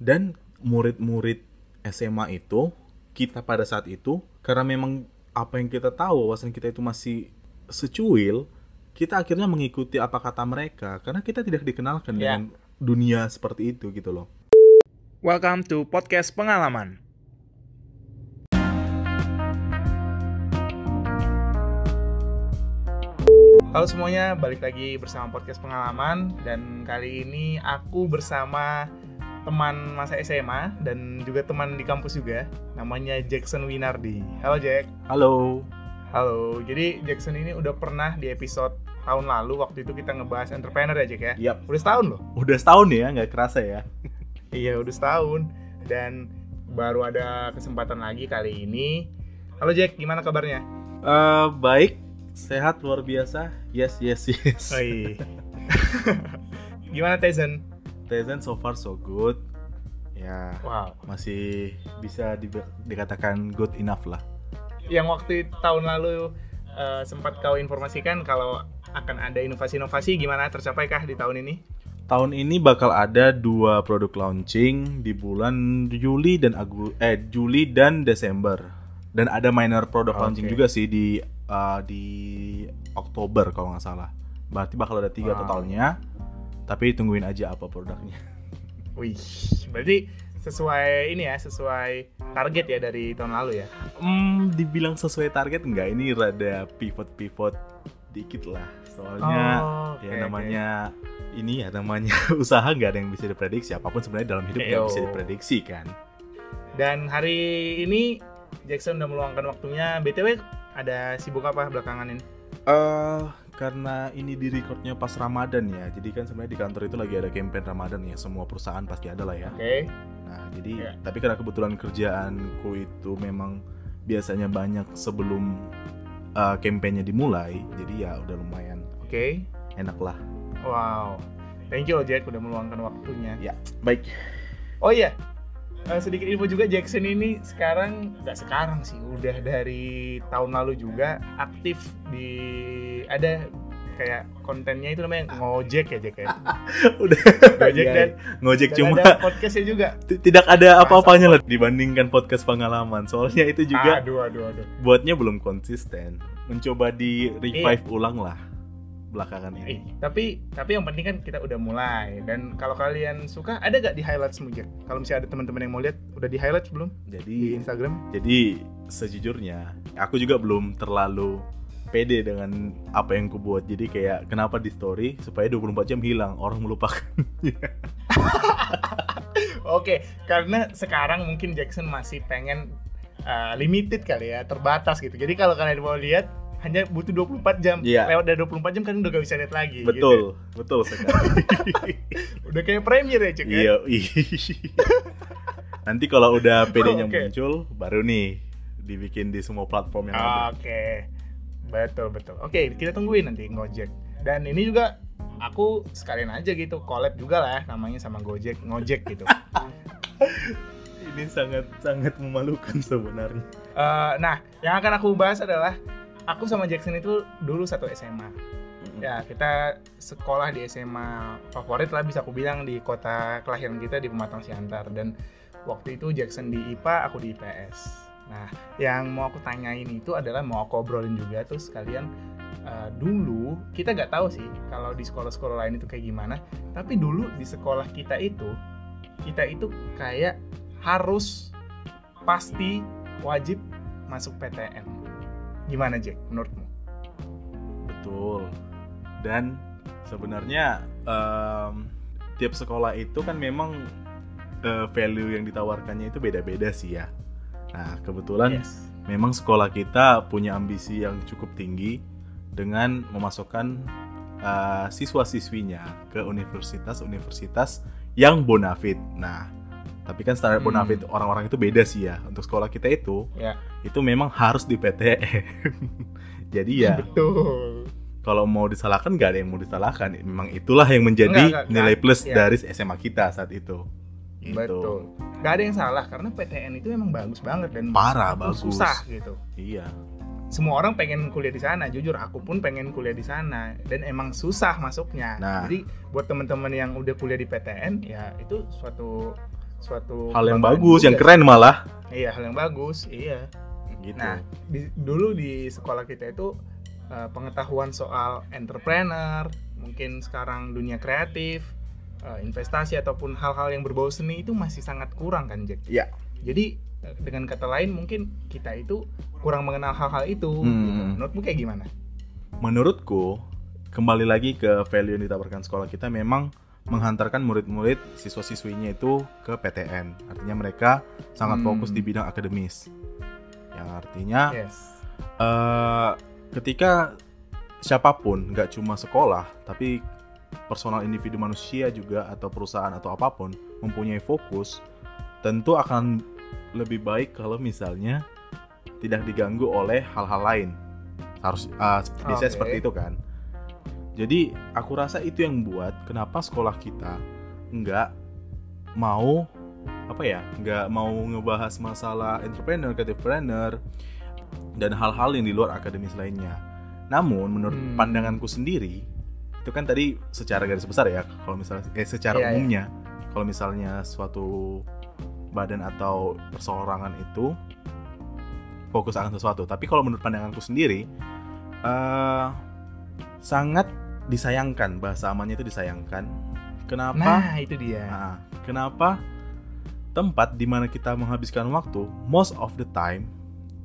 dan murid-murid SMA itu kita pada saat itu karena memang apa yang kita tahu wawasan kita itu masih secuil kita akhirnya mengikuti apa kata mereka karena kita tidak dikenalkan Ya. dengan dunia seperti itu gitu loh Welcome to podcast pengalaman. Halo semuanya, balik lagi bersama podcast pengalaman dan kali ini aku bersama teman masa SMA dan juga teman di kampus juga namanya Jackson Winardi. Halo Jack. halo Halo. Jadi Jackson ini udah pernah di episode tahun lalu waktu itu kita ngebahas entrepreneur ya Jack ya. Yap. Udah setahun loh. udah setahun ya nggak kerasa ya Iya udah setahun dan baru ada kesempatan lagi kali ini. Halo Jack, gimana kabarnya? Eh, baik sehat luar biasa yes yes yes Oi. gimana Tyson? Tezen so far so good ya Wow. masih bisa di- dikatakan good enough lah Yang waktu tahun lalu eh, sempat kau informasikan kalau akan ada inovasi-inovasi gimana tercapaikah di tahun ini? Tahun ini bakal ada dua produk launching di bulan Juli dan Agu eh Juli dan Desember. Dan ada minor produk Oke. launching juga sih di uh, di Oktober kalau nggak salah. Berarti bakal ada tiga Wow. totalnya. Tapi tungguin aja apa produknya. Wih, berarti sesuai ini ya, sesuai target ya dari tahun lalu ya. Hmm, dibilang sesuai target enggak? Ini rada pivot-pivot dikit lah. Soalnya Oh, ya oke, namanya ini ya namanya usaha nggak ada yang bisa diprediksi. Apa pun sebenarnya dalam hidup nggak bisa diprediksi kan. Dan hari ini Jackson udah meluangkan waktunya. BTW ada sibuk apa belakangan ini? Eh karena ini di recordnya pas Ramadan ya, jadi kan sebenarnya di kantor itu lagi ada campaign Ramadan ya, semua perusahaan pasti ada lah ya. Oke. Nah jadi, Iya. tapi karena kebetulan kerjaanku itu memang biasanya banyak sebelum eh, campaignnya dimulai, jadi ya udah lumayan Oke. enak lah. Wow. Thank you loh Jack udah meluangkan waktunya. Ya baik. Oh iya. Eh, sedikit info juga Jackson ini sekarang nggak sekarang sih udah dari tahun lalu juga aktif di ada kayak kontennya itu namanya ngojek ya Jack ya? Udah. Gojek Iya, dan- ngojek dan cuma ada podcastnya juga. Tidak ada apa-apanya lah dibandingkan podcast pengalaman. Soalnya itu juga aduh aduh aduh. buatnya belum konsisten. Mencoba di revive ulang lah belakangan Eh, ini. tapi tapi yang penting kan kita udah mulai dan kalau kalian suka ada gak di highlights Jack kalau misalnya ada teman-teman yang mau lihat udah di highlights belum di Jadi Instagram jadi sejujurnya aku juga belum terlalu pede dengan apa yang ku buat. Jadi kayak kenapa di story supaya 24 jam hilang orang melupakan. Oke, karena sekarang mungkin Jackson masih pengen uh, limited kali ya, terbatas gitu. Jadi kalau kalian mau lihat hanya butuh 24 jam. Iya. Lewat dari 24 jam kan udah gak bisa lihat lagi. betul, betul sekali. gitu. Udah kayak premier ya, Cuk ya. Iya. ih. Nanti kalau udah PD-nya Oke. muncul baru nih dibikin di semua platform yang ada. Oke. Betul, betul. Oke, kita tungguin nanti Gojek. Dan ini juga aku sekalian aja gitu collab juga lah namanya sama Gojek, Ngojek gitu. Ini sangat sangat memalukan sebenarnya. Eh, nah, yang akan aku bahas adalah aku sama Jackson itu dulu satu SMA. Ya, kita sekolah di SMA favorit lah bisa aku bilang di kota kelahiran kita di Pematang Siantar dan waktu itu Jackson di IPA, aku di IPS. Nah, yang mau aku tanyain itu adalah mau aku obrolin juga terus kalian eh, dulu kita nggak tahu sih kalau di sekolah-sekolah lain itu kayak gimana, tapi dulu di sekolah kita itu kita itu kayak harus pasti wajib masuk PTN. Gimana Jack menurutmu? Betul. Dan sebenarnya em, tiap sekolah itu kan memang eh, value yang ditawarkannya itu beda-beda sih ya. Nah, kebetulan Yes. memang sekolah kita punya ambisi yang cukup tinggi dengan memasukkan eh, siswa-siswinya ke universitas-universitas yang bonafit. Nah, tapi kan standar Hmm. bonafit orang-orang itu beda sih ya. Untuk sekolah kita itu, Ya. itu memang harus di PTN. Jadi ya Betul. kalau mau disalahkan nggak ada yang mau disalahkan memang itulah yang menjadi Enggak, enggak, nilai plus Iya. dari SMA kita saat itu Gitu. Betul. Gak ada yang salah karena PTN itu memang bagus banget dan parah bagus susah gitu. iya Semua orang pengen kuliah di sana, jujur aku pun pengen kuliah di sana dan emang susah masuknya. Nah. Jadi buat teman-teman yang udah kuliah di PTN ya itu suatu suatu hal yang bagus juga. yang keren malah Iya, hal yang bagus. Iya. gitu Nah, di- dulu di sekolah kita itu eh, pengetahuan soal entrepreneur, mungkin sekarang dunia kreatif, eh, investasi ataupun hal-hal yang berbau seni itu masih sangat kurang kan, Jack? Iya. Jadi eh, dengan kata lain mungkin kita itu kurang mengenal hal-hal itu. Hmm. Gitu. Menurutmu kayak gimana? menurutku kembali lagi ke value yang ditawarkan sekolah kita memang menghantarkan murid-murid siswa-siswinya itu ke PTN artinya mereka sangat Hmm. fokus di bidang akademis yang artinya Yes. eh, ketika siapa pun nggak cuma sekolah tapi personal individu manusia juga atau perusahaan atau apa pun mempunyai fokus tentu akan lebih baik kalau misalnya tidak diganggu oleh hal-hal lain harus eh, biasanya Oke. seperti itu kan jadi aku rasa itu yang buat kenapa sekolah kita nggak mau apa ya nggak mau ngebahas masalah entrepreneur, creativepreneur dan hal-hal yang di luar akademis lainnya. Namun menurut Hmm. pandanganku sendiri itu kan tadi secara garis besar ya kalau misalnya eh, secara Iya, iya. umumnya kalau misalnya suatu badan atau perseorangan itu fokus akan sesuatu. Tapi kalau menurut pandanganku sendiri eh sangat disayangkan bahasa amannya itu disayangkan. Kenapa? Nah, itu dia. Nah, kenapa tempat di mana kita menghabiskan waktu most of the time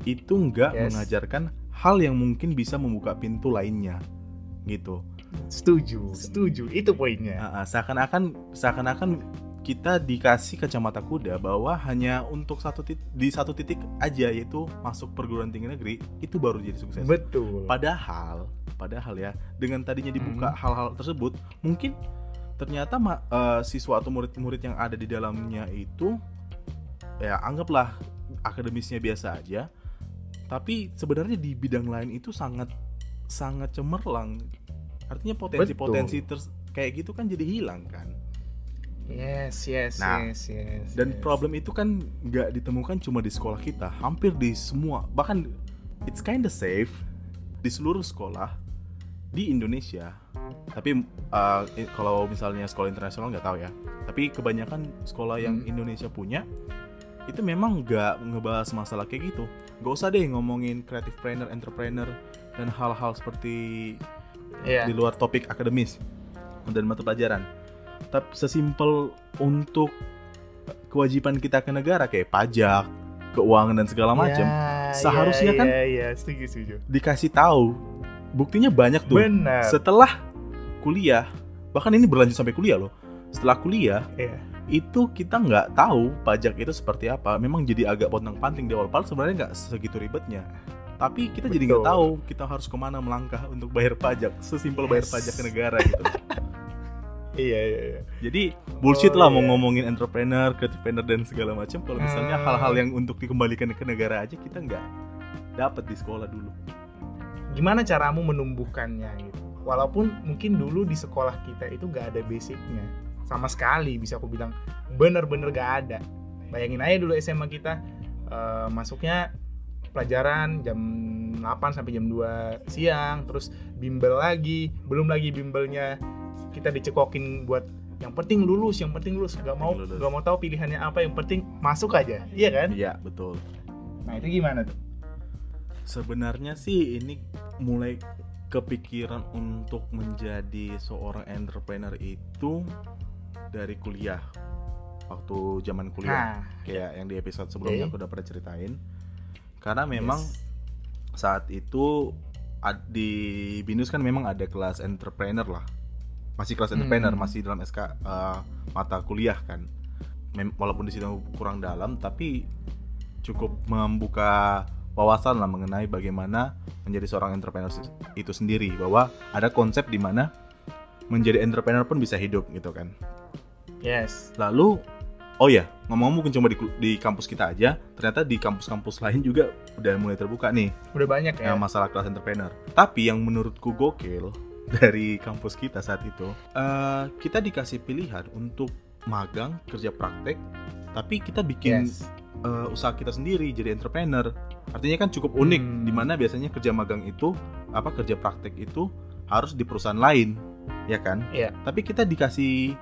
itu nggak Yes. mengajarkan hal yang mungkin bisa membuka pintu lainnya gitu. Setuju, setuju. Itu poinnya. Ah, seakan-akan seakan-akan kita dikasih kacamata kuda bahwa hanya untuk satu titik, di satu titik aja yaitu masuk perguruan tinggi negeri itu baru jadi sukses. Betul. Padahal, padahal ya dengan tadinya dibuka Hmm. hal-hal tersebut, mungkin ternyata eh, siswa atau murid-murid yang ada di dalamnya itu ya anggaplah akademisnya biasa aja, tapi sebenarnya di bidang lain itu sangat sangat cemerlang. Artinya potensi-potensi ters- kayak gitu kan jadi hilang kan. Yes, yes, Nah, yes, yes. Dan yes. problem itu kan nggak ditemukan cuma di sekolah kita, hampir di semua, bahkan it's kinda safe di seluruh sekolah di Indonesia. Tapi uh, kalau misalnya sekolah internasional nggak tahu ya. Tapi kebanyakan sekolah yang Hmm. Indonesia punya itu memang nggak ngebahas masalah kayak gitu. Nggak usah deh ngomongin creative planner, entrepreneur dan hal-hal seperti Iya. di luar topik akademis dan mata pelajaran. Tapi sesimpel untuk kewajiban kita ke negara kayak pajak, keuangan dan segala macam Ya, Seharusnya ya, kan- Iya, iya, setuju, setuju. dikasih tahu. Buktinya banyak tuh. Benar. Setelah kuliah, bahkan ini berlanjut sampai kuliah loh. Setelah kuliah Iya. itu kita nggak tahu pajak itu seperti apa. Memang jadi agak pontang-panting di awal. Padahal sebenarnya nggak segitu ribetnya. Tapi kita jadi nggak Betul. tahu kita harus ke mana melangkah untuk bayar pajak. Sesimpel bayar Yes. pajak ke negara gitu. Iya, iya, iya. Jadi bullshit Oh, lah mau iya. ngomongin entrepreneur, creative dan segala macam. Kalau misalnya Hmm. hal-hal yang untuk dikembalikan ke negara aja kita nggak dapat di sekolah dulu. Gimana caramu menumbuhkannya gitu? Walaupun mungkin dulu di sekolah kita itu gak ada basicnya sama sekali bisa aku bilang bener-bener gak ada. Bayangin aja dulu SMA kita eh, masuknya pelajaran jam 8 sampai jam 2 siang, terus bimbel lagi, belum lagi bimbelnya kita dicekokin buat yang penting lulus, yang penting lulus, gak mau lulus. gak mau tahu pilihannya apa, yang penting masuk aja, iya kan? Iya betul. Nah itu gimana tuh? Sebenarnya sih ini mulai kepikiran untuk menjadi seorang entrepreneur itu dari kuliah. Waktu zaman kuliah. Nah, Kayak yang di episode sebelumnya Oke. aku udah pernah ceritain. Karena memang yes. saat itu di Binus kan memang ada kelas entrepreneur lah. Masih kelas entrepreneur, Hmm. masih dalam SK eh, mata kuliah kan. Mem- walaupun di situ kurang dalam tapi cukup membuka wawasan lah mengenai bagaimana menjadi seorang entrepreneur itu sendiri bahwa ada konsep di mana menjadi entrepreneur pun bisa hidup gitu kan. yes. Lalu oh ya, ngomong-ngomong bukan cuma di, di kampus kita aja, ternyata di kampus-kampus lain juga udah mulai terbuka nih Udah banyak ya. ya, masalah kelas entrepreneur. Tapi yang menurutku gokil dari kampus kita saat itu, eh, kita dikasih pilihan untuk magang, kerja praktek, tapi kita bikin Yes. eh, usaha kita sendiri jadi entrepreneur. Artinya kan cukup unik, Hmm. di mana biasanya kerja magang itu, apa kerja praktek itu harus di perusahaan lain, ya kan? Iya. Tapi kita dikasih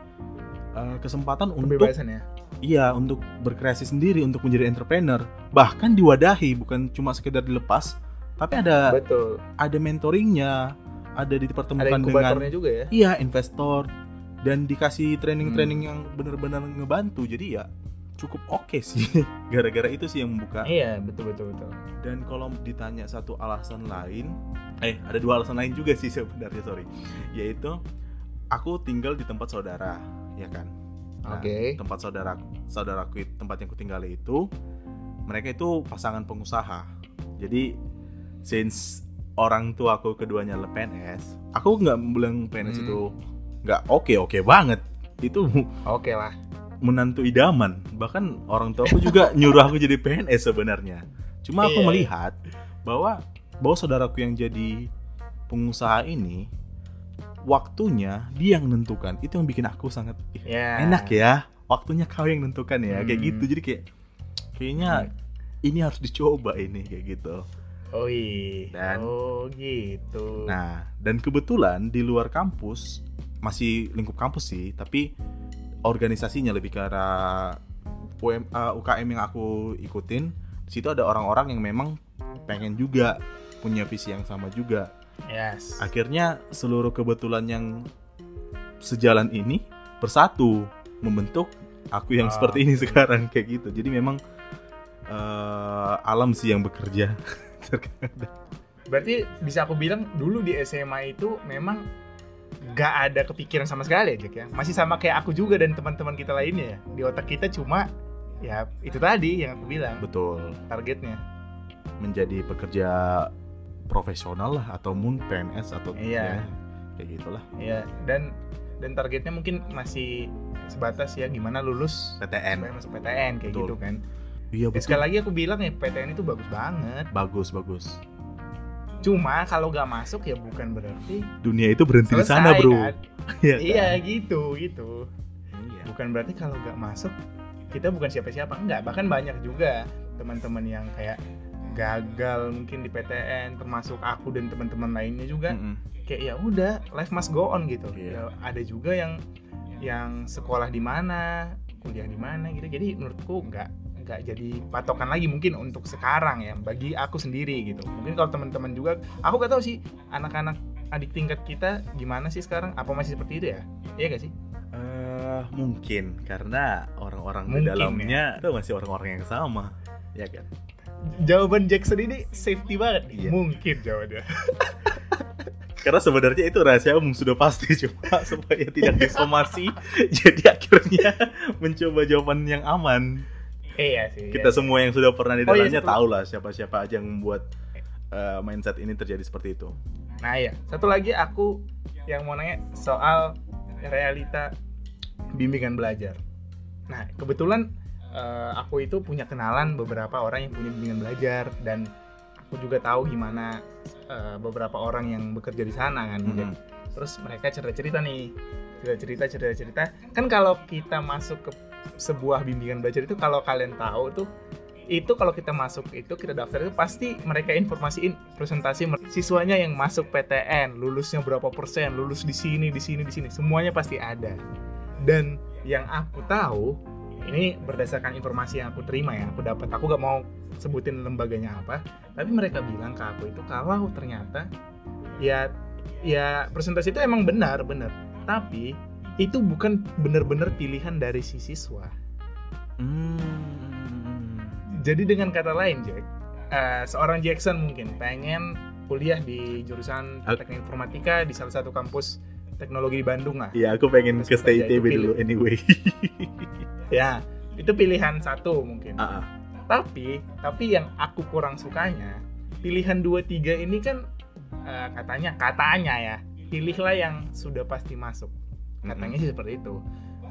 eh, kesempatan untuk ya. Iya, untuk berkreasi sendiri, untuk menjadi entrepreneur. Bahkan diwadahi, bukan cuma sekedar dilepas, tapi ada Betul. ada mentoringnya, ada Ada dipertemukan dengan inkubatornya juga ya. iya investor dan dikasih training-training Hmm. yang benar-benar ngebantu. Jadi ya cukup oke sih. Gara-gara itu sih yang membuka. Iya, betul betul betul. Dan kalau ditanya satu alasan lain, eh ada dua alasan lain juga sih sebenarnya sorry, yaitu aku tinggal di tempat saudara, ya kan. Nah, Oke. Tempat saudara saudaraku itu- tempat yang kutinggali itu, mereka itu pasangan pengusaha. Jadi since orang tua aku keduanya le PNS, aku nggak bilang PNS Hmm. itu nggak oke oke banget. Itu Oke lah. menantu idaman bahkan orang tua aku juga nyuruh aku jadi PNS sebenarnya cuma aku Iya. melihat bahwa bahwa saudaraku yang jadi pengusaha ini waktunya dia yang menentukan itu yang bikin aku sangat "Ih, Ya. enak ya waktunya kau yang menentukan ya kayak Hmm. gitu jadi kayak kayaknya ini harus dicoba ini kayak gitu Oh iya. Dan- oh gitu. Nah, dan kebetulan di luar kampus masih lingkup kampus sih, tapi organisasinya lebih ke arah UM, eh, UKM yang aku ikutin. Di situ ada orang-orang yang memang pengen juga punya visi yang sama juga. Yes. Akhirnya seluruh kebetulan yang sejalan ini bersatu membentuk aku yang Ah. seperti ini sekarang kayak gitu. Jadi memang eh, alam sih yang bekerja. Terkadang. Berarti bisa aku bilang dulu di SMA itu memang gak ada kepikiran sama sekali ya Jack ya. Masih sama kayak aku juga dan teman-teman kita lainnya ya. Di otak kita cuma ya itu tadi yang aku bilang Betul. targetnya. menjadi pekerja profesional lah atau mungkin PNS atau Iya. ya, kayak gitulah Ya dan dan targetnya mungkin masih sebatas ya gimana lulus PTN masuk PTN kayak Betul. gitu kan. Iya Ya, sekali lagi aku bilang ya PTN itu bagus banget. bagus bagus Cuma kalau gak masuk ya bukan berarti dunia itu berhenti di sana bro kan. iya Iya kan? gitu gitu. Iya. bukan berarti kalau nggak masuk kita bukan siapa-siapa enggak bahkan banyak juga teman-teman yang kayak gagal mungkin di PTN termasuk aku dan teman-teman lainnya juga Mm-mm. kayak ya udah life must go on gitu Iya. ya, ada juga yang yang sekolah di mana kuliah di mana gitu jadi menurutku nggak nggak jadi patokan lagi mungkin untuk sekarang ya bagi aku sendiri gitu. Mungkin kalau teman-teman juga aku gak tahu sih anak-anak adik tingkat kita gimana sih sekarang? Apa masih seperti itu ya? Iya gak sih? Eh, mungkin karena orang-orang di Mungkin, dalamnya itu masih orang-orang yang sama? Ya kan? Jawaban Jackson ini safety banget. Iya. Mungkin jawabannya. karena sebenarnya itu rahasia umum sudah pasti. Cuma supaya tidak disomasi jadi akhirnya mencoba jawaban yang aman iya sih. kita iya. semua yang sudah pernah di Oh, iya, dalamnya tahu lah siapa-siapa aja yang membuat eh, mindset ini terjadi seperti itu. Nah ya, satu lagi aku yang mau nanya soal realita bimbingan belajar. Nah kebetulan eh, aku itu punya kenalan beberapa orang yang punya bimbingan belajar dan aku juga tahu gimana eh, beberapa orang yang bekerja di sana kan. Mhm. Terus mereka cerita-cerita nih, cerita-cerita, cerita-cerita. Kan kalau kita masuk ke sebuah bimbingan belajar itu kalau kalian tahu tuh itu kalau kita masuk itu kita daftar itu pasti mereka informasiin presentasi siswanya yang masuk PTN lulusnya berapa persen lulus di sini di sini di sini semuanya pasti ada. Dan yang aku tahu ini berdasarkan informasi yang aku terima ya aku dapat aku gak mau sebutin lembaganya apa tapi mereka bilang ke aku itu kalau ternyata ya ya presentasi itu emang benar benar. Tapi itu bukan benar-benar pilihan dari si siswa Hmm. Jadi dengan kata lain, Jack, eh, seorang Jackson mungkin pengen kuliah di jurusan teknik informatika di salah satu kampus teknologi di Bandung lah. Iya, aku pengen ke stay ITB itu dulu anyway. Ya, itu pilihan satu mungkin. Ah, ah. Tapi, tapi yang aku kurang sukanya, pilihan 2 3 ini kan eh, katanya katanya ya, pilihlah yang sudah pasti masuk. Katanya sih seperti itu.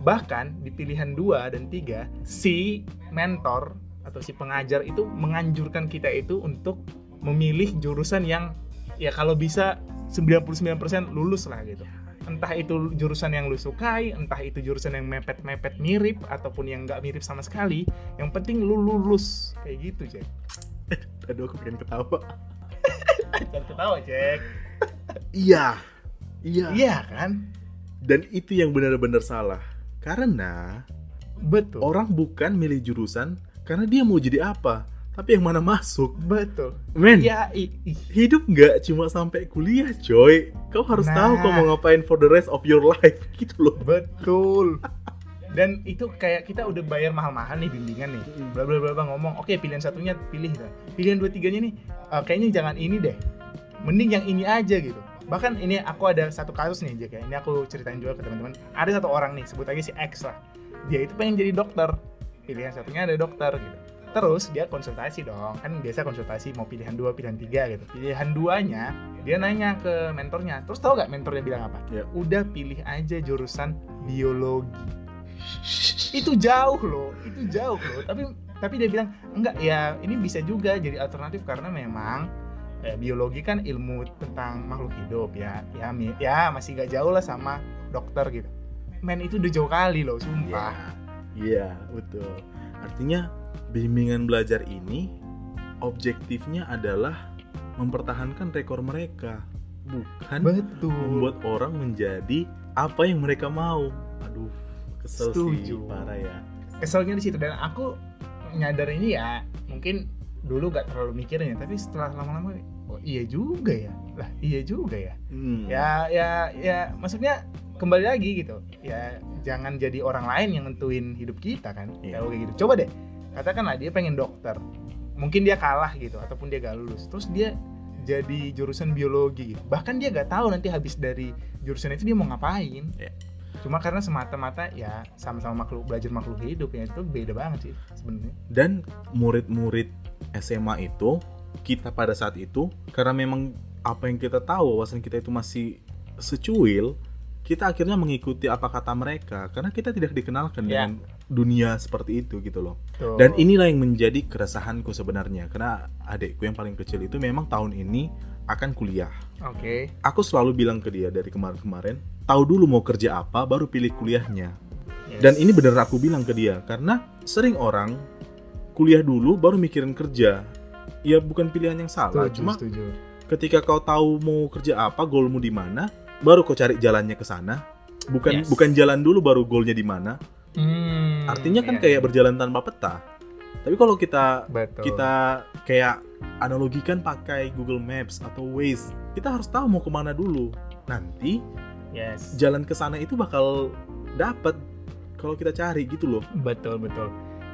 Bahkan di pilihan 2 dan 3, si mentor atau si pengajar itu menganjurkan kita itu untuk memilih jurusan yang ya kalau bisa 99% lulus lah gitu. Entah itu jurusan yang lu sukai, entah itu jurusan yang mepet-mepet mirip ataupun yang nggak mirip sama sekali, yang penting lu lulus kayak gitu, Jack. Aduh, aku pengen ketawa. Jangan ketawa, Jack. Iya. Iya. Iya kan? Dan itu yang benar-benar salah. Karena betul. orang bukan milih jurusan karena dia mau jadi apa tapi yang mana masuk. Betul. Men ya i- i- hidup nggak cuma sampai kuliah coy? Kau harus Nah. tahu kau mau ngapain for the rest of your life. Gitu loh. Betul. Dan itu kayak kita udah bayar mahal-mahal nih bimbingan nih. Bla bla bla ngomong. Oke pilihan satunya pilih gitu. pilihan dua tiganya nih eh, kayaknya jangan ini deh. Mending yang ini aja gitu bahkan ini aku ada satu kasus nih Jack ya. Ini aku ceritain juga ke teman-teman. Ada satu orang nih sebut aja si X lah. Dia itu pengen jadi dokter. Pilihan satunya ada dokter gitu. Terus dia konsultasi dong. Kan biasa konsultasi mau pilihan dua pilihan tiga gitu. Pilihan duanya dia nanya ke mentornya. Terus tahu gak mentornya bilang apa? Ya. udah pilih aja jurusan biologi. Itu jauh loh itu jauh loh. Tapi tapi dia bilang enggak ya ini bisa juga jadi alternatif karena memang eh, biologi kan ilmu tentang makhluk hidup ya ya ya masih gak jauh lah sama dokter gitu men itu udah jauh kali loh sumpah Iya, betul. Artinya bimbingan belajar ini objektifnya adalah mempertahankan rekor mereka, bukan betul membuat orang menjadi apa yang mereka mau. Aduh, kesel sih Setuju. parah ya. keselnya di situ dan aku nyadar ini ya mungkin dulu gak terlalu mikirin ya tapi setelah lama-lama oh iya juga ya. Lah iya juga ya. Hmm. ya ya ya maksudnya kembali lagi gitu. Ya jangan jadi orang lain yang nentuin hidup kita kan. Iya. kalau kayak gitu. Coba deh katakanlah dia pengen dokter. Mungkin dia kalah gitu ataupun dia gak lulus. Terus dia jadi jurusan biologi gitu. bahkan dia gak tahu nanti habis dari jurusan itu dia mau ngapain. Iya. cuma karena semata-mata ya sama-sama makhluk belajar makhluk hidup ya itu beda banget sih sebenarnya. Dan murid-murid SMA itu kita pada saat itu karena memang apa yang kita tahu wawasan kita itu masih secuil kita akhirnya mengikuti apa kata mereka karena kita tidak dikenalkan Ya. dengan dunia seperti itu gitu loh Tuh. dan inilah yang menjadi keresahanku sebenarnya karena adikku yang paling kecil itu memang tahun ini akan kuliah oke aku selalu bilang ke dia dari kemarin-kemarin tahu dulu mau kerja apa baru pilih kuliahnya Yes. dan ini bener aku bilang ke dia karena sering orang kuliah dulu baru mikirin kerja. Ya bukan pilihan yang salah, setuju, cuma setuju. ketika kau tahu mau kerja apa, goalmu di mana, baru kau cari jalannya ke sana. Bukan Yes. bukan jalan dulu baru goalnya di mana. Hmm, Artinya kan iya, kayak iya. berjalan tanpa peta. Tapi kalau kita betul kita kayak analogikan pakai Google Maps atau Waze, kita harus tahu mau ke mana dulu. Nanti yes jalan ke sana itu bakal dapat kalau kita cari gitu loh. Betul betul.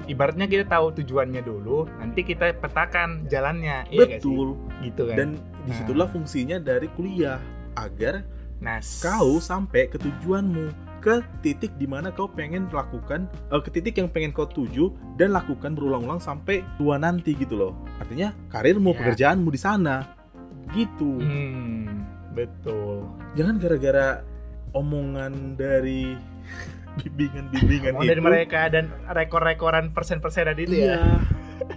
Ibaratnya kita tahu tujuannya dulu, nanti kita petakan jalannya. Iya? Betul. Gitu kan. Dan di situlah fungsinya dari kuliah agar nah, s- kau sampai ke tujuanmu ke titik di mana kau pengen lakukan eh, ke titik yang pengen kau tuju dan lakukan berulang-ulang sampai tua nanti gitu loh artinya karirmu Ya. pekerjaanmu di sana gitu Hmm, betul. jangan gara-gara omongan dari bimbingan-bimbingan itu dari mereka dan rekor-rekoran persen-persenan itu Iya. ya.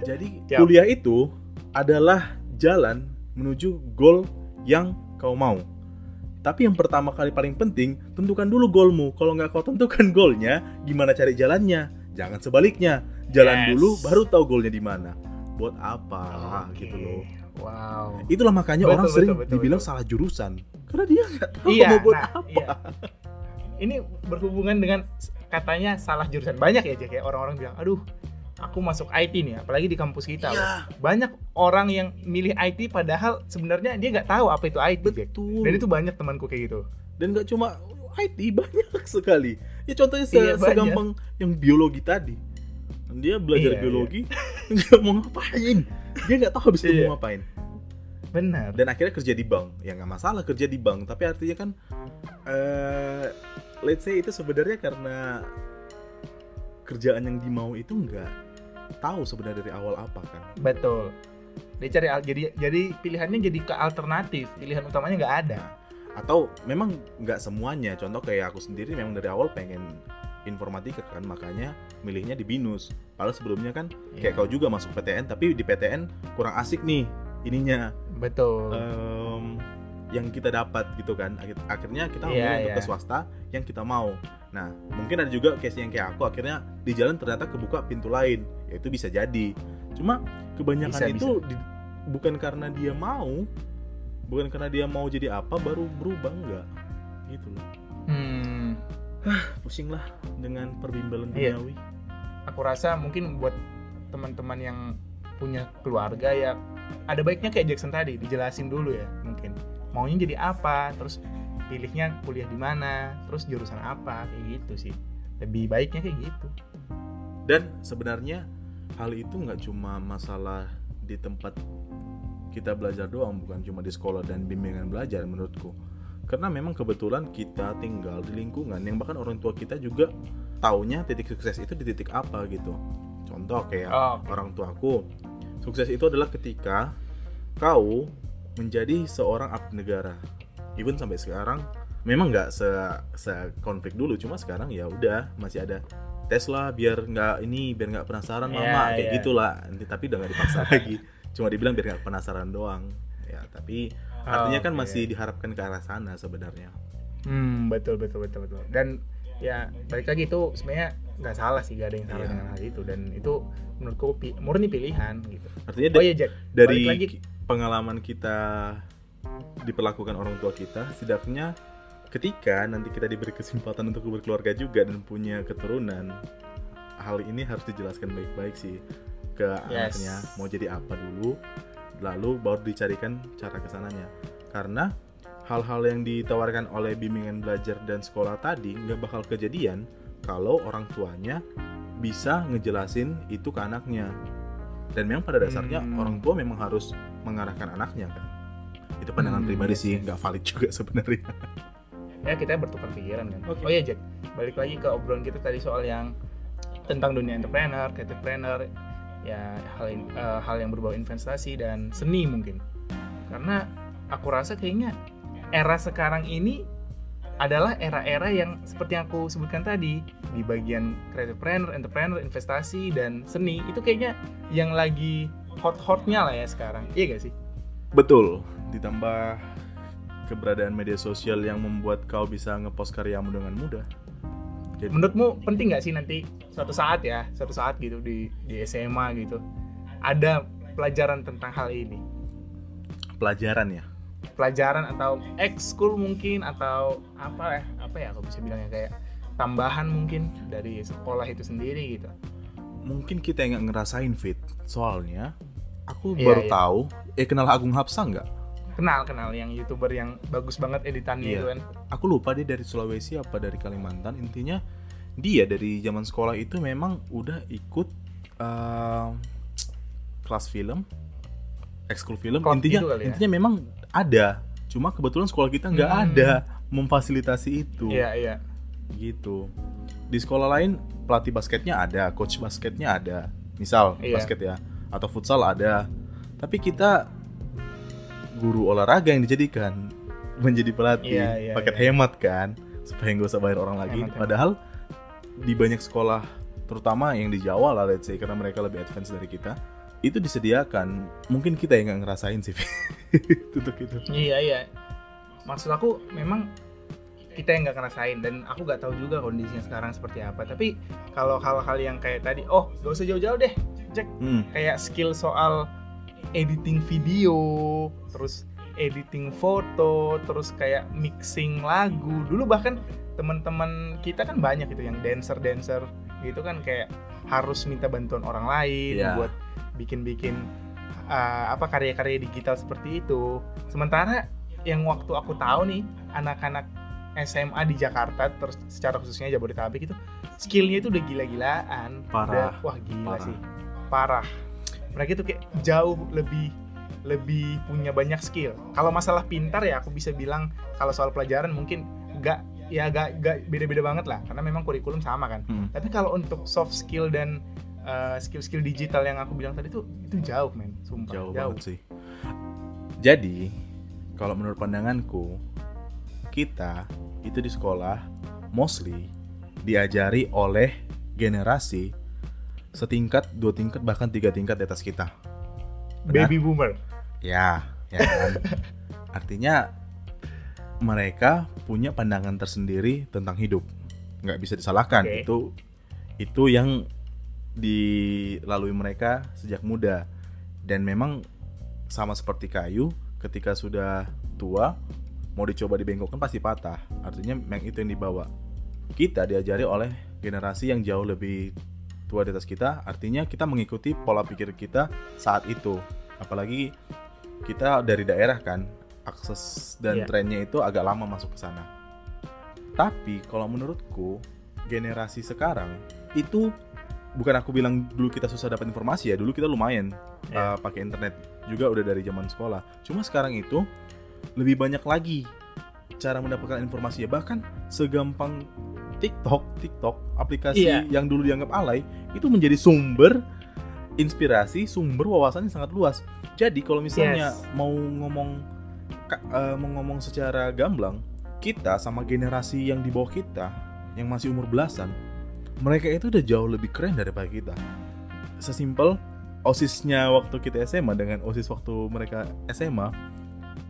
jadi kuliah itu adalah jalan menuju goal yang kau mau tapi yang pertama kali paling penting tentukan dulu goalmu kalau nggak kau tentukan goalnya gimana cari jalannya jangan sebaliknya jalan Yes. dulu baru tahu goalnya di mana buat apa Oke. gitu loh Wow. itulah makanya Betul, orang betul, sering betul, dibilang betul. salah jurusan karena dia nggak tahu Iya, mau buat nah, apa iya. Ini berhubungan dengan katanya salah jurusan. Banyak ya, Jack, ya orang-orang bilang, "Aduh, aku masuk IT nih, apalagi di kampus kita." Iya, Banyak orang yang milih IT padahal sebenarnya dia nggak tahu apa itu IT, Jack. betul Dan itu banyak temanku kayak gitu. dan nggak cuma IT banyak sekali ya contohnya se- Iya, banyak. segampang yang biologi tadi dia belajar Iya, biologi nggak mau ngapain dia nggak tahu habis itu Iya. mau ngapain Benar. dan akhirnya kerja di bank ya nggak masalah kerja di bank tapi artinya kan eh let's say itu sebenarnya karena kerjaan yang dimau itu nggak tahu sebenarnya dari awal apa kan Betul. Dia cari jadi jadi pilihannya jadi ke alternatif. Pilihan utamanya nggak ada. atau memang nggak semuanya contoh kayak aku sendiri memang dari awal pengen informatika kan makanya milihnya di binus padahal sebelumnya kan kayak Iya. kau juga masuk PTN tapi di PTN kurang asik nih ininya Betul. em, yang kita dapat gitu kan. Akhir- akhirnya kita Iya, memilih untuk iya. ke swasta yang kita mau. Nah mungkin ada juga case yang kayak aku akhirnya di jalan ternyata kebuka pintu lain. Yaitu bisa jadi. Cuma kebanyakan Bisa, itu di- bukan karena dia mau bukan karena dia mau jadi apa baru berubah enggak. Gitu loh. Hmm. pusing lah dengan perbimbelan Iya. duniawi. Aku rasa mungkin buat teman-teman yang punya keluarga ya ada baiknya kayak Jackson tadi dijelasin dulu ya mungkin maunya jadi apa terus pilihnya kuliah di mana terus jurusan apa kayak gitu sih. Lebih baiknya kayak gitu. Dan sebenarnya hal itu nggak cuma masalah di tempat kita belajar doang bukan cuma di sekolah dan bimbingan belajar menurutku. Karena memang kebetulan kita tinggal di lingkungan yang bahkan orang tua kita juga taunya titik sukses itu di titik apa gitu. Contoh kayak Oh, orang tuaku. Sukses itu adalah ketika kau menjadi seorang abdi negara even sampai sekarang memang nggak se, se konflik dulu cuma sekarang ya udah masih ada tes lah biar nggak ini biar nggak penasaran Iya, mama kayak iya. gitulah nanti tapi udah nggak dipaksa lagi cuma dibilang biar nggak penasaran doang ya tapi artinya kan Oh, Oke. masih diharapkan ke arah sana sebenarnya Hmm, betul betul betul betul. Dan ya balik lagi itu sebenarnya nggak salah sih, gak ada yang salah Iya. dengan hal itu dan itu menurutku pi- murni pilihan gitu. artinya Oh iya Jack, dari balik lagi. Pengalaman kita diperlakukan orang tua kita setidaknya ketika nanti kita diberi kesempatan untuk berkeluarga juga dan punya keturunan hal ini harus dijelaskan baik-baik sih ke Yes. anaknya mau jadi apa dulu lalu baru dicarikan cara ke sananya karena hal-hal yang ditawarkan oleh bimbingan belajar dan sekolah tadi nggak bakal kejadian kalau orang tuanya bisa ngejelasin itu ke anaknya dan memang pada dasarnya Hmm. orang tua memang harus mengarahkan anaknya kan itu pandangan Hmm, pribadi yes, sih nggak valid juga sebenarnya Ya kita bertukar pikiran kan. Oke. Oh iya Jack, balik lagi ke obrolan kita tadi soal yang tentang dunia entrepreneur, creativepreneur, ya hal in- eh, hal yang berbau investasi dan seni mungkin. Karena aku rasa kayaknya era sekarang ini adalah era-era yang seperti yang aku sebutkan tadi di bagian creativepreneur, entrepreneur, investasi dan seni itu kayaknya yang lagi hot-hotnya lah ya sekarang. Iya gak sih? betul. Ditambah keberadaan media sosial yang membuat kau bisa ngepost karyamu dengan mudah. Jadi- menurutmu penting nggak sih nanti suatu saat ya suatu saat gitu di di SMA gitu ada pelajaran tentang hal ini? Pelajaran ya? Pelajaran atau ekskul mungkin atau apa ya apa ya aku bisa bilangnya kayak tambahan mungkin dari sekolah itu sendiri gitu mungkin kita yang nggak ngerasain fit. Soalnya aku Iya, baru iya. tahu. Eh kenal Agung Hapsa nggak? Kenal kenal. Yang youtuber yang bagus banget editannya Iya. itu kan. Aku lupa dia dari Sulawesi apa dari Kalimantan. Intinya dia dari zaman sekolah itu memang udah ikut eh, kelas film ekskul film. Intinya gitu ya? intinya memang ada. Cuma kebetulan sekolah kita nggak Hmm. ada memfasilitasi itu. Iya iya gitu di sekolah lain pelatih basketnya ada coach basketnya ada misal Iya. basket ya atau futsal ada tapi kita guru olahraga yang dijadikan menjadi pelatih Iya, iya, paket iya. hemat kan supaya nggak usah bayar orang lagi Hemat, hemat. padahal di banyak sekolah terutama yang di Jawa lah let's say karena mereka lebih advance dari kita itu disediakan mungkin kita yang nggak ngerasain sih untuk itu Iya iya. Maksud aku memang kita yang nggak ngerasain dan aku nggak tahu juga kondisinya sekarang seperti apa. Tapi kalau hal-hal yang kayak tadi, oh gak usah jauh-jauh deh, cek Hmm, kayak skill soal editing video, terus editing foto, terus kayak mixing lagu. Dulu bahkan teman-teman kita kan banyak gitu yang dancer-dancer gitu kan kayak harus minta bantuan orang lain Iya. buat bikin-bikin uh, apa karya-karya digital seperti itu. Sementara yang waktu aku tahu nih anak-anak SMA di Jakarta terus secara khususnya Jabodetabek itu skillnya itu udah gila-gilaan. Parah. Udah- wah gila Parah. sih. Parah. Mereka itu kayak jauh lebih lebih punya banyak skill. Kalau masalah pintar ya aku bisa bilang kalau soal pelajaran mungkin gak ya gak, gak beda-beda banget lah karena memang kurikulum sama kan. hmm. Tapi kalau untuk soft skill dan uh, skill-skill digital yang aku bilang tadi tuh itu jauh men, sumpah jauh, jauh. banget sih. Jadi, kalau menurut pandanganku, kita itu di sekolah mostly diajari oleh generasi setingkat, dua tingkat, bahkan tiga tingkat di atas kita. Benar? Baby boomer. Ya, ya kan. Artinya mereka punya pandangan tersendiri tentang hidup. Nggak bisa disalahkan. Oke. Itu itu yang dilalui mereka sejak muda. Dan memang sama seperti kayu, ketika sudah tua, mau dicoba dibengkokkan pasti patah. Artinya memang itu yang dibawa. Kita diajari oleh generasi yang jauh lebih tua di atas kita, artinya kita mengikuti pola pikir kita saat itu. Apalagi kita dari daerah kan, akses dan Iya. trennya itu agak lama masuk ke sana. Tapi kalau menurutku generasi sekarang itu bukan aku bilang dulu kita susah dapat informasi ya, dulu kita lumayan Ya. uh, pakai internet juga udah dari zaman sekolah. Cuma sekarang itu lebih banyak lagi cara mendapatkan informasi ya bahkan segampang TikTok, TikTok aplikasi Iya. yang dulu dianggap alay itu menjadi sumber inspirasi, sumber wawasan yang sangat luas. Jadi kalau misalnya Yes. mau ngomong uh, mau ngomong secara gamblang, kita sama generasi yang di bawah kita yang masih umur belasan, mereka itu udah jauh lebih keren daripada kita. Sesimpel OSISnya waktu kita SMA dengan OSIS waktu mereka SMA,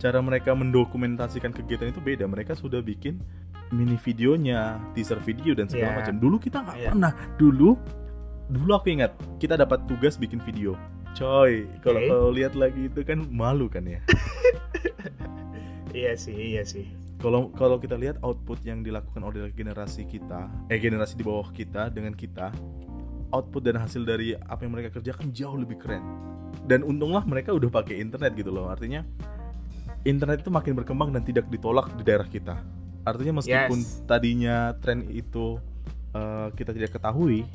cara mereka mendokumentasikan kegiatan itu beda. Mereka sudah bikin mini videonya, teaser video dan segala Iya. macam. Dulu kita nggak Iya. pernah. Dulu, dulu aku ingat kita dapat tugas bikin video. Coy, kalau kalau lihat lagi itu kan malu kan ya. Iya sih, iya sih. Kalau kalau kita lihat output yang dilakukan oleh generasi kita, eh generasi di bawah kita dengan kita, output dan hasil dari apa yang mereka kerjakan jauh lebih keren. Dan untunglah mereka udah pakai internet gitu loh. Artinya internet itu makin berkembang dan tidak ditolak di daerah kita. Artinya meskipun Yes. tadinya tren itu eh, kita tidak ketahui,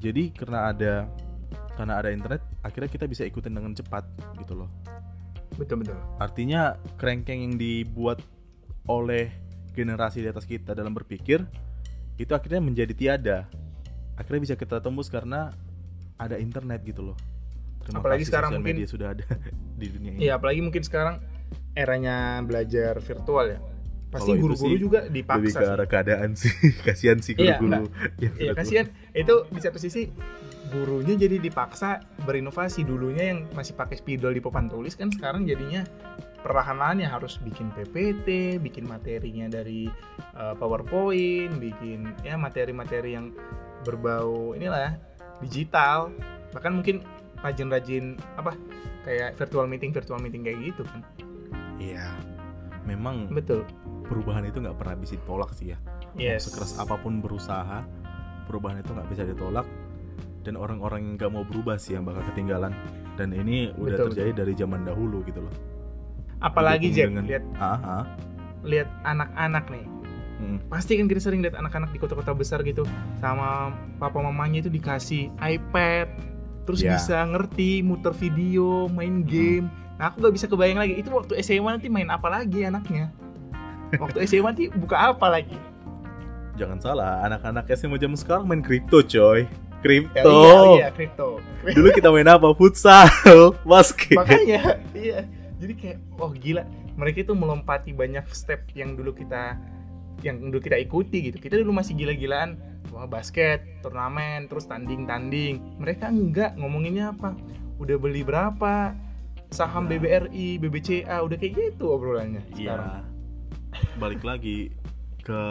jadi karena ada karena ada internet, akhirnya kita bisa ikutin dengan cepat gitu loh. Betul betul. Artinya kerengkeng yang dibuat oleh generasi di atas kita dalam berpikir itu akhirnya menjadi tiada. Akhirnya bisa kita tembus karena ada internet gitu loh. Terima Apalagi kasih sekarang mungkin- media sudah ada di dunia ini. Iya, apalagi mungkin sekarang eranya belajar virtual ya. Pasti guru-guru juga Lebih dipaksa. ke sih. arah keadaan sih. Kasihan sih Iya, guru-guru. yang Iya sudah kasihan. Itu di satu sisi gurunya jadi dipaksa berinovasi dulunya yang masih pakai spidol di papan tulis kan sekarang jadinya perlahan-lahan ya harus bikin PPT, bikin materinya dari uh, PowerPoint, bikin ya materi-materi yang berbau inilah digital. Bahkan mungkin rajin-rajin apa kayak virtual meeting, virtual meeting kayak gitu kan. Iya. Memang Betul. perubahan itu nggak pernah bisa ditolak sih ya. Mau Yes. Sekeras apa pun berusaha, perubahan itu nggak bisa ditolak. Dan orang-orang yang nggak mau berubah sih yang bakal ketinggalan. Dan ini udah Betul, terjadi dari zaman dahulu gitu loh. Apalagi Jack dengan- lihat Ah, ah. lihat anak-anak nih Mm. pasti kan kita sering lihat anak-anak di kota-kota besar gitu sama papa mamanya itu dikasih iPad terus Ya. bisa ngerti muter video main game nah aku gak bisa kebayang lagi. Itu waktu SMA nanti main apa lagi anaknya? Waktu SMA nanti buka apa lagi? Jangan salah, anak-anak SMA zaman sekarang main kripto coy. Ya, Kripto. iya, iya kripto. Dulu kita main apa? Futsal, basket. makanya iya. Jadi kayak oh gila. Mereka itu melompati banyak step yang dulu kita yang dulu kita ikuti gitu. Kita dulu masih gila-gilaan. Wah basket turnamen terus tanding-tanding. Mereka enggak ngomonginnya apa? Udah beli berapa saham Nah. BBRI BBCA udah kayak gitu obrolannya sekarang Iya. Balik lagi ke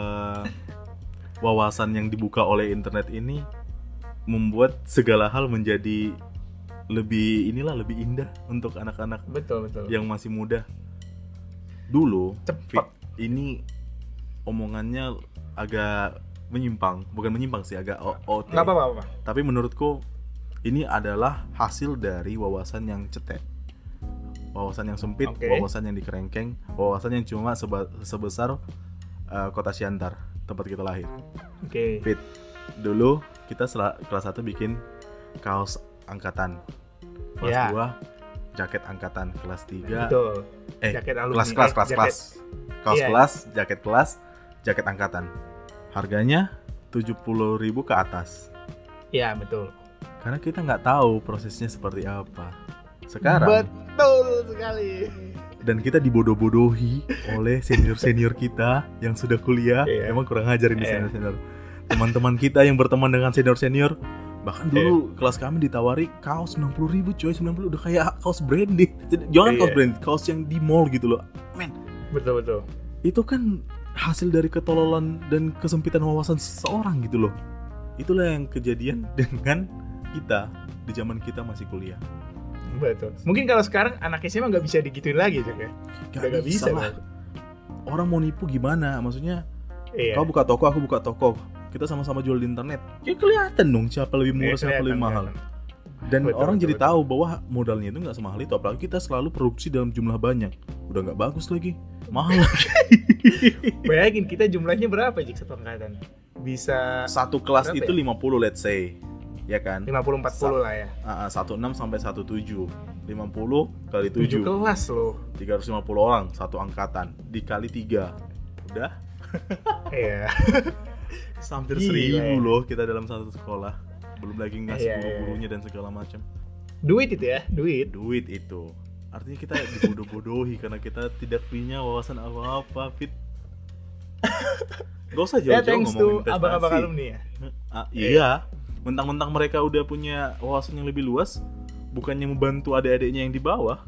wawasan yang dibuka oleh internet ini membuat segala hal menjadi lebih inilah lebih indah untuk anak-anak betul betul yang masih muda. Dulu cepet Fit, ini omongannya agak menyimpang, bukan menyimpang sih, agak O- OT. nggak apa-apa apa Tapi menurutku ini adalah hasil dari wawasan yang cetek. Wawasan yang sempit, Oke. wawasan yang dikerengkeng, wawasan yang cuma seba- sebesar uh, kota Siantar, tempat kita lahir. oke Fit, dulu kita kelas 1 bikin kaos angkatan. Kelas Ya. 2 jaket angkatan, kelas 3 betul eh, jaket alumni kelas kelas eh, kelas kelas kaos Iya. kelas jaket kelas jaket angkatan harganya 70.000 ke atas iya betul karena kita nggak tahu prosesnya seperti apa sekarang. Betul sekali. Dan kita dibodoh-bodohi oleh senior senior kita yang sudah kuliah. Iya. emang kurang ajar ini Iya. senior senior teman-teman kita yang berteman dengan senior senior bahkan dulu Iya. kelas kami ditawari kaos 90.000 ribu coy 90 udah kayak kaos branded. Jangan kaos Iya. branded kaos yang di mall gitu loh. Men. Betul betul. Itu kan hasil dari ketololan dan kesempitan wawasan seseorang gitu loh. Itulah yang kejadian dengan kita di zaman kita masih kuliah betul mungkin kalau sekarang anak SMA nggak bisa digituin lagi Jack ya? Udah nggak bisa lah. Orang mau nipu gimana? Maksudnya iya. Kau buka toko aku buka toko. Kita sama-sama jual di internet. Ya kelihatan dong siapa lebih murah Iya, siapa lebih mahal. kelihatan. dan Betul, orang betul, jadi betul. tahu bahwa modalnya itu nggak semahal itu apalagi kita selalu produksi dalam jumlah banyak. Udah nggak bagus lagi. Mahal. Lagi Bayangin kita jumlahnya berapa Jik satu angkatan? Bisa satu kelas Berapa itu ya? 50 let's say ya kan? 50 40 lah ya. Ah, ah, 16 sampai 17 50 kali 7 7 kelas loh. 350 orang satu angkatan. Dikali 3 udah? Iya. hampir Gila seribu ya. loh kita dalam satu sekolah. Belum lagi ngasih Iya, iya, guru-gurunya dan segala macam. Duit itu ya, duit. duit itu. Artinya kita dibodoh-bodohi karena kita tidak punya wawasan apa-apa fit. Gak usah Ya jauh-jauh thanks ngomongin to investasi. abang-abang alumni ya. Ah, iya mentang-mentang mereka udah punya wawasan yang lebih luas bukannya membantu adik-adiknya yang di bawah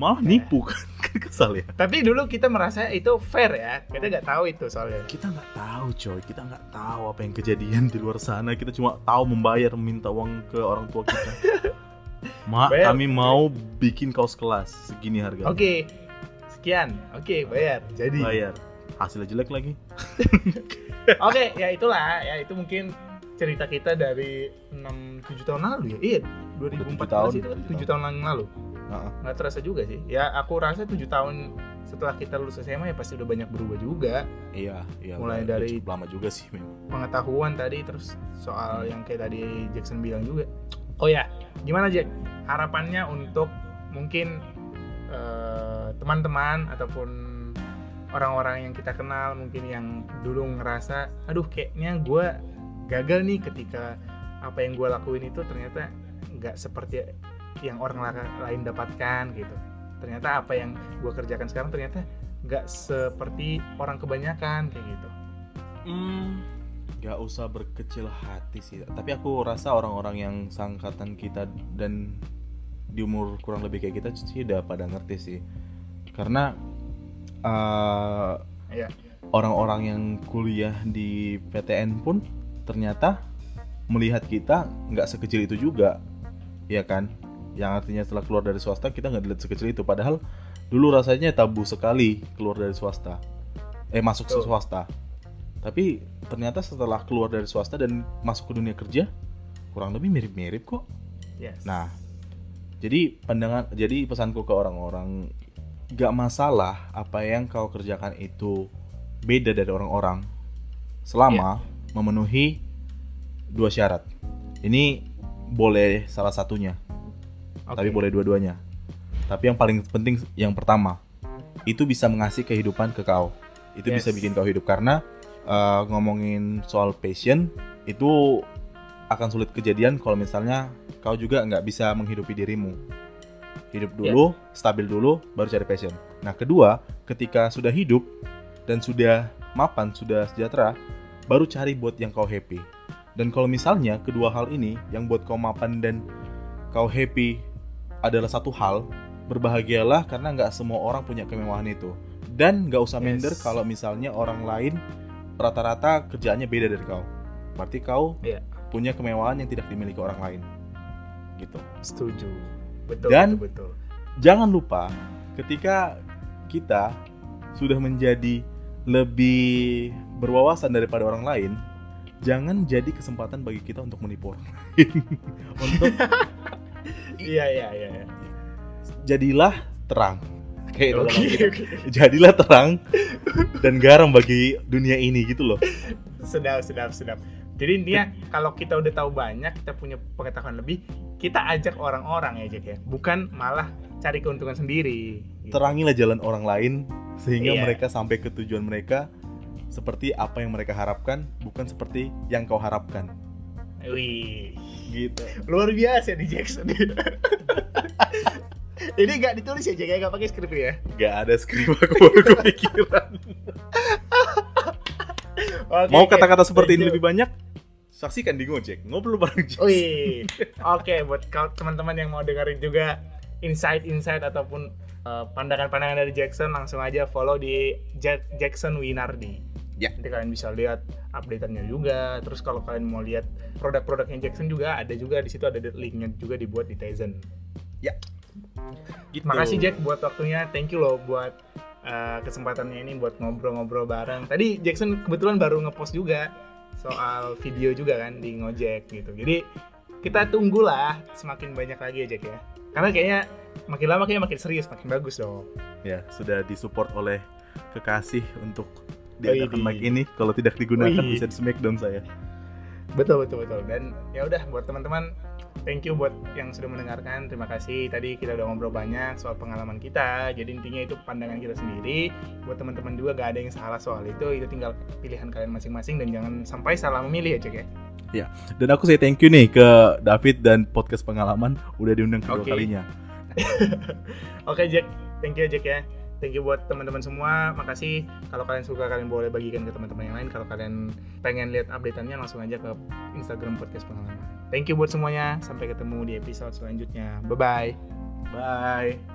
malah nipu kan kesal ya Tapi dulu kita merasa itu fair ya. Kita nggak tahu itu soalnya. kita nggak tahu coy kita nggak tahu apa yang kejadian di luar sana kita cuma tahu membayar minta uang ke orang tua kita mak Bayar. kami mau bikin kaos kelas segini harga Oke. Sekian. Oke, bayar. Jadi. bayar hasilnya jelek lagi Oke, ya itulah ya itu mungkin cerita kita dari 6 7 tahun lalu ya. Iya, 2014 tahun, itu kan tujuh 7 tahun yang lalu. Heeh. Nggak terasa juga sih. Ya aku rasa 7 tahun setelah kita lulus SMA ya pasti udah banyak berubah juga. iya iya Mulai dari- cukup lama juga sih memang Pengetahuan tadi terus soal yang kayak tadi Jackson bilang juga. Oh ya, gimana Jack? Harapannya untuk mungkin eh, teman-teman ataupun orang-orang yang kita kenal mungkin yang dulu ngerasa aduh kayaknya gue gagal nih ketika apa yang gue lakuin itu ternyata nggak seperti yang orang la- lain dapatkan gitu ternyata apa yang gue kerjakan sekarang ternyata nggak seperti orang kebanyakan kayak gitu Hmm, gak usah berkecil hati sih. Tapi aku rasa orang-orang yang sangkatan kita dan di umur kurang lebih kayak kita sih udah pada ngerti sih. Karena eh, Iya. orang-orang yang kuliah di PTN pun ternyata melihat kita nggak sekecil itu juga, ya kan? Yang artinya setelah keluar dari swasta kita nggak dilihat sekecil itu. Padahal dulu rasanya tabu sekali keluar dari swasta, eh masuk ke swasta. Tapi ternyata setelah keluar dari swasta dan masuk ke dunia kerja kurang lebih mirip-mirip kok. yes Nah, jadi pandangan, jadi pesanku ke orang-orang, gak masalah apa yang kau kerjakan itu beda dari orang-orang, selama memenuhi dua syarat. Ini boleh salah satunya, Oke. tapi boleh dua-duanya. Tapi yang paling penting yang pertama, itu bisa mengasih kehidupan ke kau. Itu Yes. bisa bikin kau hidup karena uh, ngomongin soal passion itu akan sulit kejadian kalau misalnya kau juga nggak bisa menghidupi dirimu. Hidup dulu, stabil dulu, baru cari passion. Nah, kedua, ketika sudah hidup dan sudah mapan, sudah sejahtera, baru cari buat yang kau happy. Dan kalau misalnya kedua hal ini yang buat kau mapan dan kau happy adalah satu hal, berbahagialah karena nggak semua orang punya kemewahan itu. Dan nggak usah Yes. minder kalau misalnya orang lain rata-rata kerjaannya beda dari kau. Berarti kau Iya. punya kemewahan yang tidak dimiliki orang lain. Gitu. setuju betul Dan- betul, betul. Jangan lupa ketika kita sudah menjadi lebih berwawasan daripada orang lain, jangan jadi kesempatan bagi kita untuk menipu orang lain. untuk iya iya iya iya. jadilah terang. Kayak oke Alkitab. oke Jadilah terang dan garam bagi dunia ini gitu loh. sedap sedap sedap jadi intinya kalau kita udah tahu banyak kita punya pengetahuan lebih kita ajak orang-orang ya Jack ya bukan malah cari keuntungan sendiri gitu. Terangilah jalan orang lain sehingga Iya. mereka sampai ke tujuan mereka seperti apa yang mereka harapkan, bukan seperti yang kau harapkan. wih Gitu. luar biasa di Jackson ini nggak ditulis ya Jack ya nggak pakai skrip ya Gak ada skrip aku baru kepikiran. Oke, Mau kata-kata seperti ini Thank you. lebih banyak? Saksikan di Gojek. Ngobrol bareng Jack. Wih, oke buat kau teman-teman yang mau dengerin juga insight-insight ataupun uh, pandangan-pandangan dari Jackson langsung aja follow di Ja- Jackson Winardi. Ya. Nanti kalian bisa lihat updateannya juga. Terus kalau kalian mau lihat produk-produknya Jackson juga ada juga di situ ada linknya juga dibuat di Tizen. Gitu. Makasih Jack buat waktunya. Thank you loh buat uh, kesempatannya ini buat ngobrol-ngobrol bareng. Tadi Jackson kebetulan baru ngepost juga soal video juga kan di ngojek gitu jadi kita tunggulah semakin banyak lagi ya Jack ya karena kayaknya makin lama kayaknya makin serius makin bagus dong Ya, sudah disupport oleh kekasih untuk diadakan mic ini. Kalau tidak digunakan Wih. bisa di smackdown saya. betul betul betul dan ya udah buat teman-teman thank you buat yang sudah mendengarkan. Terima kasih. Tadi kita udah ngobrol banyak soal pengalaman kita. Jadi intinya itu pandangan kita sendiri. Buat teman-teman juga gak ada yang salah soal itu. Itu tinggal pilihan kalian masing-masing dan jangan sampai salah memilih ya Jack ya? Dan aku say thank you nih ke David dan podcast pengalaman. Udah diundang kedua Oke. kalinya. Oke Jack, thank you Jack ya. Thank you buat teman-teman semua. Makasih. Kalau kalian suka kalian boleh bagikan ke teman-teman yang lain. Kalau kalian pengen lihat updateannya langsung aja ke Instagram podcast pengalaman. Thank you buat semuanya. Sampai ketemu di episode selanjutnya. Bye bye. Bye.